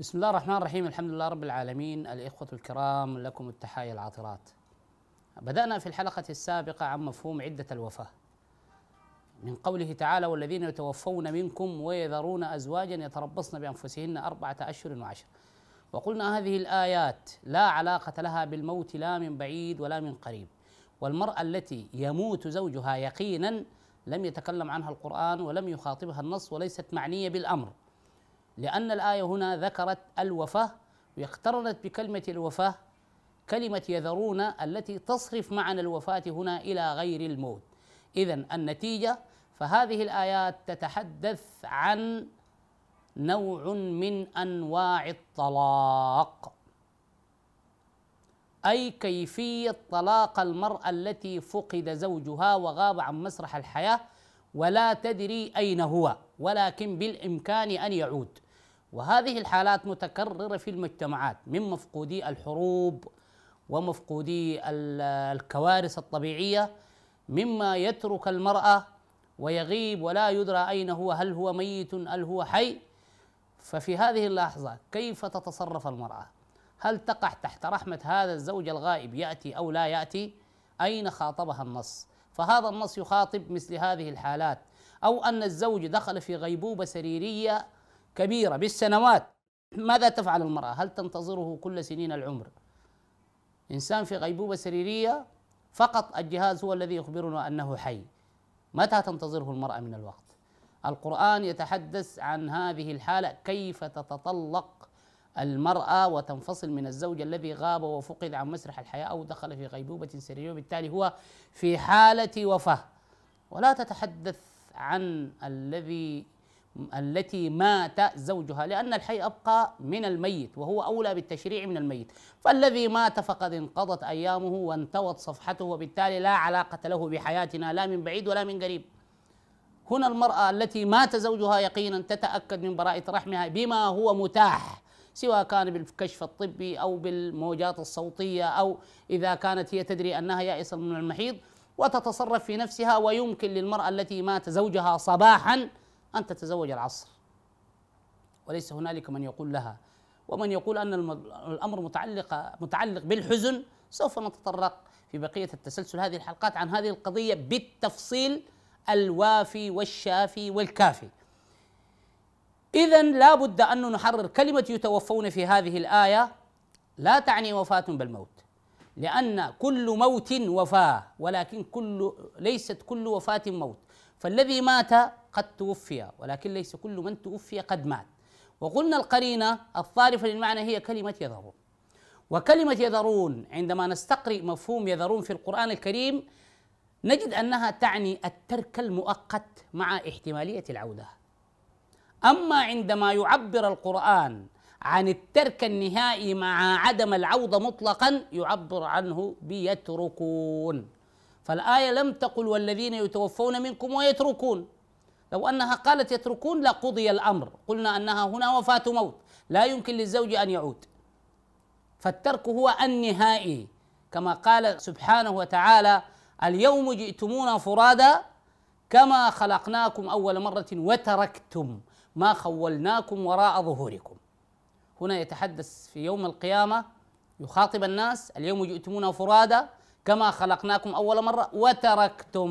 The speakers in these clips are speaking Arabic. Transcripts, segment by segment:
بسم الله الرحمن الرحيم الحمد لله رب العالمين الإخوة الكرام لكم التحايا العاطرات. بدأنا في الحلقة السابقة عن مفهوم عدة الوفاة. من قوله تعالى والذين يتوفون منكم ويذرون أزواجا يتربصن بأنفسهن أربعة أشهر وعشر وقلنا هذه الآيات لا علاقة لها بالموت لا من بعيد ولا من قريب. والمرأة التي يموت زوجها يقينا لم يتكلم عنها القرآن ولم يخاطبها النص وليست معنية بالأمر. لأن الآية هنا ذكرت الوفاة واقترنت بكلمة الوفاة كلمة يذرون التي تصرف معنى الوفاة هنا إلى غير الموت. إذا النتيجة فهذه الآيات تتحدث عن نوع من أنواع الطلاق. أي كيفية طلاق المرأة التي فقد زوجها وغاب عن مسرح الحياة ولا تدري أين هو ولكن بالإمكان أن يعود. وهذه الحالات متكررة في المجتمعات من مفقودي الحروب ومفقودي الكوارث الطبيعية مما يترك المرأة ويغيب ولا يدرى أين هو هل هو ميت هل هو حي. ففي هذه اللحظة كيف تتصرف المرأة؟ هل تقع تحت رحمة هذا الزوج الغائب يأتي أو لا يأتي؟ أين خاطبها النص؟ فهذا النص يخاطب مثل هذه الحالات. أو أن الزوج دخل في غيبوبة سريرية كبيرة بالسنوات ماذا تفعل المرأة؟ هل تنتظره كل سنين العمر؟ إنسان في غيبوبة سريرية فقط الجهاز هو الذي يخبرنا أنه حي. متى تنتظره المرأة من الوقت؟ القرآن يتحدث عن هذه الحالة كيف تتطلق المرأة وتنفصل من الزوج الذي غاب وفقد عن مسرح الحياة أو دخل في غيبوبة سريرية وبالتالي هو في حالة وفاة. ولا تتحدث عن الذي التي مات زوجها لأن الحي أبقى من الميت وهو أولى بالتشريع من الميت. فالذي مات فقد انقضت أيامه وانتوت صفحته وبالتالي لا علاقة له بحياتنا لا من بعيد ولا من قريب. هنا المرأة التي مات زوجها يقينا تتأكد من براءة رحمها بما هو متاح سواء كان بالكشف الطبي أو بالموجات الصوتية أو إذا كانت هي تدري أنها يائسة من المحيض وتتصرف في نفسها ويمكن للمرأة التي مات زوجها صباحا أن تتزوج العصر. وليس هنالك من يقول لها. ومن يقول أن الأمر متعلق متعلق بالحزن سوف نتطرق في بقية التسلسل هذه الحلقات عن هذه القضية بالتفصيل الوافي والشافي والكافي. إذا لا بد أن نحرر كلمة يتوفون في هذه الآية. لا تعني وفاة بالموت. لأن كل موت وفاة ولكن كل ليست كل وفاة موت. فالذي مات قد توفي ولكن ليس كل من توفي قد مات. وقلنا القرينة الصارفة للمعنى هي كلمة يذرون وكلمة يذرون عندما نستقرئ مفهوم يذرون في القرآن الكريم نجد أنها تعني الترك المؤقت مع احتمالية العودة. أما عندما يعبر القرآن عن الترك النهائي مع عدم العودة مطلقا يعبر عنه بيتركون. فالآية لم تقل والذين يتوفون منكم ويتركون. لو أنها قالت يتركون لقضي الأمر. قلنا أنها هنا وفاة موت. لا يمكن للزوج أن يعود. فالترك هو النهائي. كما قال سبحانه وتعالى اليوم جئتمونا فرادا كما خلقناكم أول مرة وتركتم ما خولناكم وراء ظهوركم. هنا يتحدث في يوم القيامة يخاطب الناس اليوم جئتمونا فرادا كما خلقناكم أول مرة وتركتم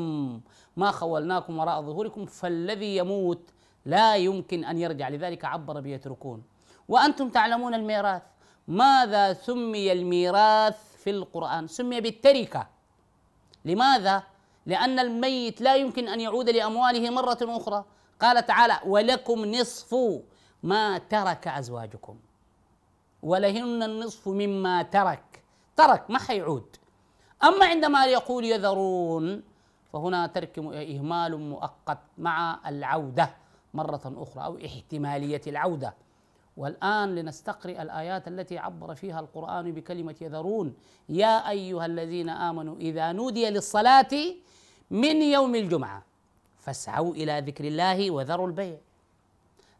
ما خولناكم وراء ظهوركم فالذي يموت لا يمكن أن يرجع. لذلك عبر بيتركون. وأنتم تعلمون الميراث. ماذا سمي الميراث في القرآن؟ سمي بالتركة. لماذا؟ لأن الميت لا يمكن أن يعود لأمواله مرة أخرى. قال تعالى ولكم نصف ما ترك أزواجكم. ولهن النصف مما ترك. ترك ما حيعود. أما عندما يقول يذرون فهنا ترك إهمال مؤقت مع العودة مرة أخرى أو احتمالية العودة. والآن لنستقرئ الآيات التي عبر فيها القرآن بكلمة يذرون. يا أيها الذين آمنوا إذا نودي للصلاة من يوم الجمعة فاسعوا إلى ذكر الله وذروا البيع.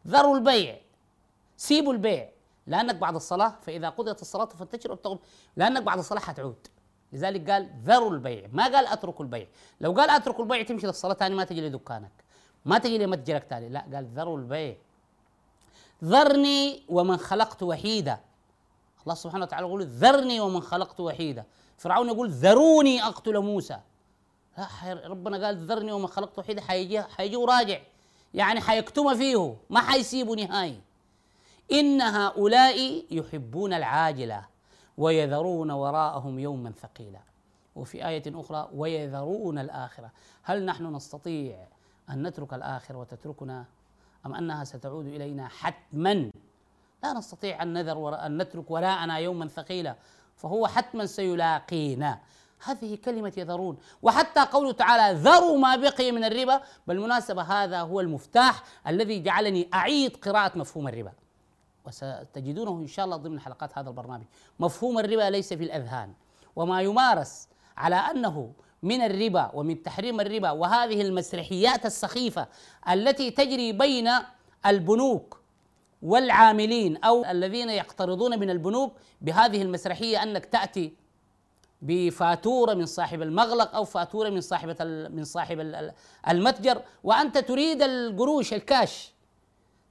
ذروا البيع سيبوا البيع. لأنك بعد الصلاة فإذا قضيت الصلاة فانتشروا لأنك بعد الصلاة حتعود. لذلك قال ذروا البيع. ما قال اتركوا البيع. لو قال اتركوا البيع تمشي للصلاة ثاني ما تجي لدكانك ما تجي لمتجرك ثاني لا قال ذروا البيع. ذرني ومن خلقت وحيدا. الله سبحانه وتعالى يقول ذرني ومن خلقت وحيدا. فرعون يقول ذروني أقتل موسى. لا ربنا قال ذرني ومن خلقت وحيدا حيجي حيجي وراجع. يعني حيكتم فيه ما حيسيبه نهائي. إن هؤلاء يحبون العاجلة. ويذرون وراءهم يوما ثقيلا. وفي آية أخرى ويذرون الآخرة. هل نحن نستطيع أن نترك الآخرة وتتركنا أم أنها ستعود إلينا حتما؟ لا نستطيع أن نذر وراء أن نترك وراءنا يوما ثقيلا. فهو حتما سيلاقينا. هذه كلمة يذرون. وحتى قوله تعالى ذروا ما بقي من الربا. بالمناسبة هذا هو المفتاح الذي جعلني أعيد قراءة مفهوم الربا. وستجدونه إن شاء الله ضمن حلقات هذا البرنامج. مفهوم الربا ليس في الأذهان وما يمارس على أنه من الربا ومن تحريم الربا وهذه المسرحيات السخيفة التي تجري بين البنوك والعاملين أو الذين يقترضون من البنوك بهذه المسرحية أنك تأتي بفاتورة من صاحب المغلق أو فاتورة من صاحبة من صاحب المتجر وأنت تريد القروش الكاش.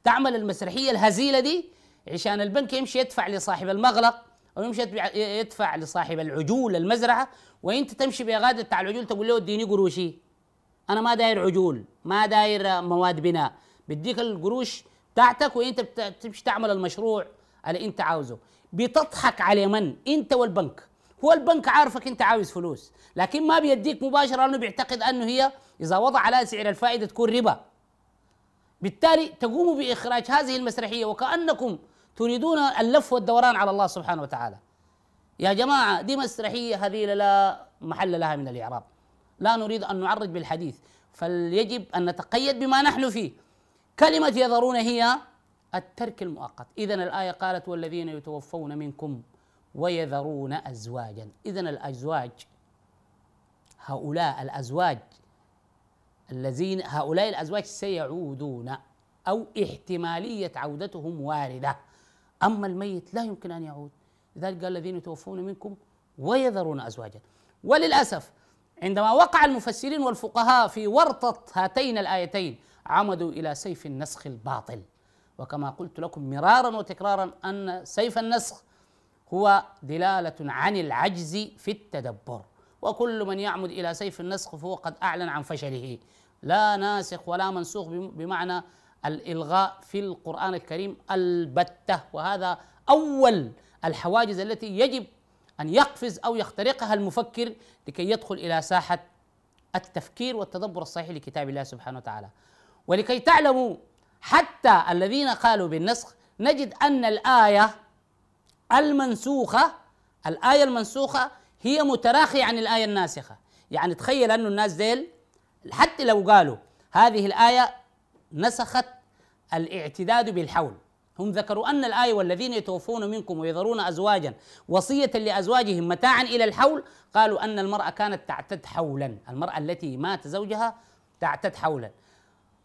تعمل المسرحية الهزيلة دي عشان البنك يمشي يدفع لصاحب المغلق أو يمشي يدفع لصاحب العجول المزرعة. وانت تمشي بغادة بتاع العجول تقول له اديني قروشي أنا ما داير عجول ما داير مواد بناء. بديك القروش بتاعتك وانت بتمشي تعمل المشروع اللي انت عاوزه. بتضحك على من؟ انت والبنك. هو البنك عارفك انت عاوز فلوس لكن ما بيديك مباشرة لأنه بيعتقد أنه هي إذا وضع على سعر الفائدة تكون ربا. بالتالي تقوموا بإخراج هذه المسرحية وكأنكم تريدون اللف والدوران على الله سبحانه وتعالى. يا جماعة دي مسرحية هذه لا محل لها من الإعراب. لا نريد أن نعرج بالحديث فليجب أن نتقيد بما نحن فيه. كلمة يذرون هي الترك المؤقت. اذا الآية قالت والذين يتوفون منكم ويذرون ازواجا. اذا الأزواج هؤلاء الأزواج الذين هؤلاء الأزواج سيعودون أو احتمالية عودتهم واردة. أما الميت لا يمكن أن يعود. لذلك قال الذين يتوفون منكم ويذرون أزواجا. وللأسف عندما وقع المفسرين والفقهاء في ورطة هاتين الآيتين عمدوا إلى سيف النسخ الباطل. وكما قلت لكم مرارا وتكرارا أن سيف النسخ هو دلالة عن العجز في التدبر. وكل من يعمد إلى سيف النسخ فهو قد أعلن عن فشله. لا ناسخ ولا منسوخ بمعنى الإلغاء في القرآن الكريم البتة وهذا أول الحواجز التي يجب أن يقفز أو يخترقها المفكر لكي يدخل إلى ساحة التفكير والتدبر الصحيح لكتاب الله سبحانه وتعالى. ولكي تعلموا حتى الذين قالوا بالنسخ نجد أن الآية المنسوخة الآية المنسوخة هي متراخية عن الآية الناسخة. يعني تخيل انه الناس ديل حتى لو قالوا هذه الآية نسخت الاعتداد بالحول. هم ذكروا أن الآية والذين يتوفون منكم ويذرون ازواجا وصية لأزواجهم متاعا إلى الحول قالوا أن المرأة كانت تعتد حولا. المرأة التي مات زوجها تعتد حولا.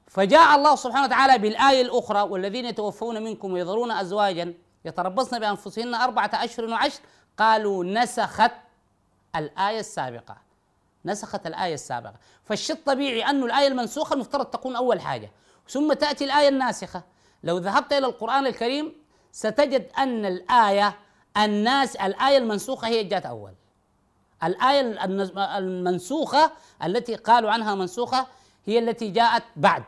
فجاء الله سبحانه وتعالى بالآية الأخرى والذين يتوفون منكم ويذرون ازواجا يتربصن بأنفسهن أربعة أشهر وعشر قالوا نسخت الآية السابقة. نسخت الآية السابقة. فالشيء الطبيعي انه الآية المنسوخة المفترض تكون أول حاجة. ثم تأتي الآية الناسخة. لو ذهبت إلى القرآن الكريم ستجد أن الآية الناس الآية المنسوخة هي جات أول. الآية المنسوخة التي قالوا عنها منسوخة هي التي جاءت بعد.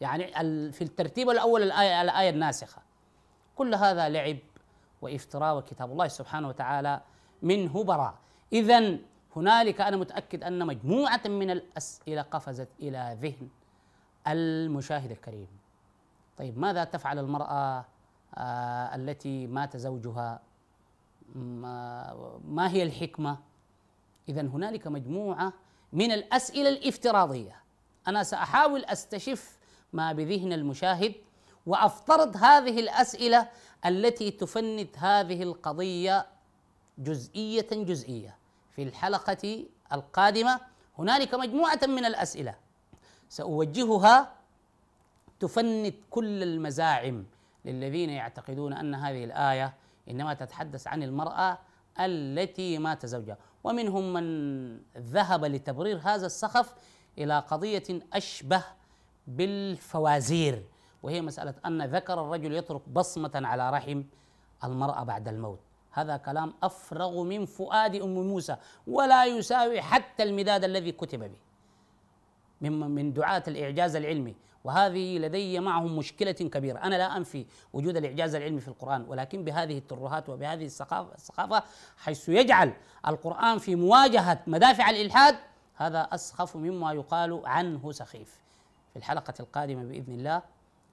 يعني في الترتيب الأول الآية الآية الناسخة. كل هذا لعب وإفتراء وكتاب الله سبحانه وتعالى منه براء اذا هنالك أنا متأكد أن مجموعة من الأسئلة قفزت إلى ذهن. المشاهد الكريم. طيب ماذا تفعل المرأة آه التي مات زوجها؟ ما هي الحكمة؟ اذا هنالك مجموعة من الأسئلة الافتراضية. أنا سأحاول أستشف ما بذهن المشاهد وأفترض هذه الأسئلة التي تفند هذه القضية جزئية جزئية. في الحلقة القادمة هنالك مجموعة من الأسئلة. سأوجهها تفند كل المزاعم للذين يعتقدون أن هذه الآية إنما تتحدث عن المرأة التي مات زوجها. ومنهم من ذهب لتبرير هذا السخف إلى قضية أشبه بالفوازير وهي مسألة أن ذكر الرجل يترك بصمة على رحم المرأة بعد الموت. هذا كلام أفرغ من فؤاد أم موسى ولا يساوي حتى المداد الذي كتب به. من من دعاة الإعجاز العلمي. وهذه لدي معهم مشكلة كبيرة. أنا لا أنفي وجود الإعجاز العلمي في القرآن ولكن بهذه الترهات وبهذه الثقافة حيث يجعل القرآن في مواجهة مدافع الإلحاد هذا أسخف مما يقال عنه سخيف. في الحلقة القادمة بإذن الله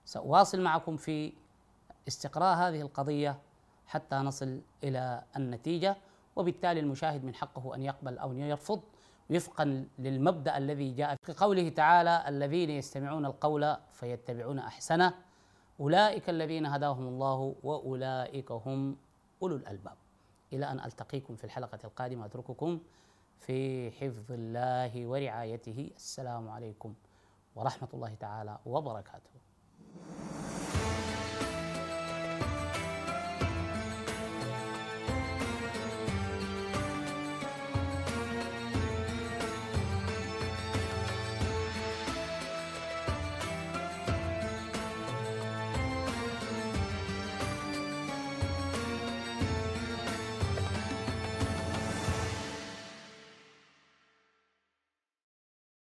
سأواصل معكم في استقراء هذه القضية حتى نصل إلى النتيجة وبالتالي المشاهد من حقه أن يقبل أو يرفض وفقا للمبدأ الذي جاء في قوله تعالى الذين يستمعون القول فيتبعون أحسنه. أولئك الذين هداهم الله وأولئك هم أولو الألباب. إلى أن ألتقيكم في الحلقة القادمة. أترككم في حفظ الله ورعايته. السلام عليكم ورحمة الله تعالى وبركاته.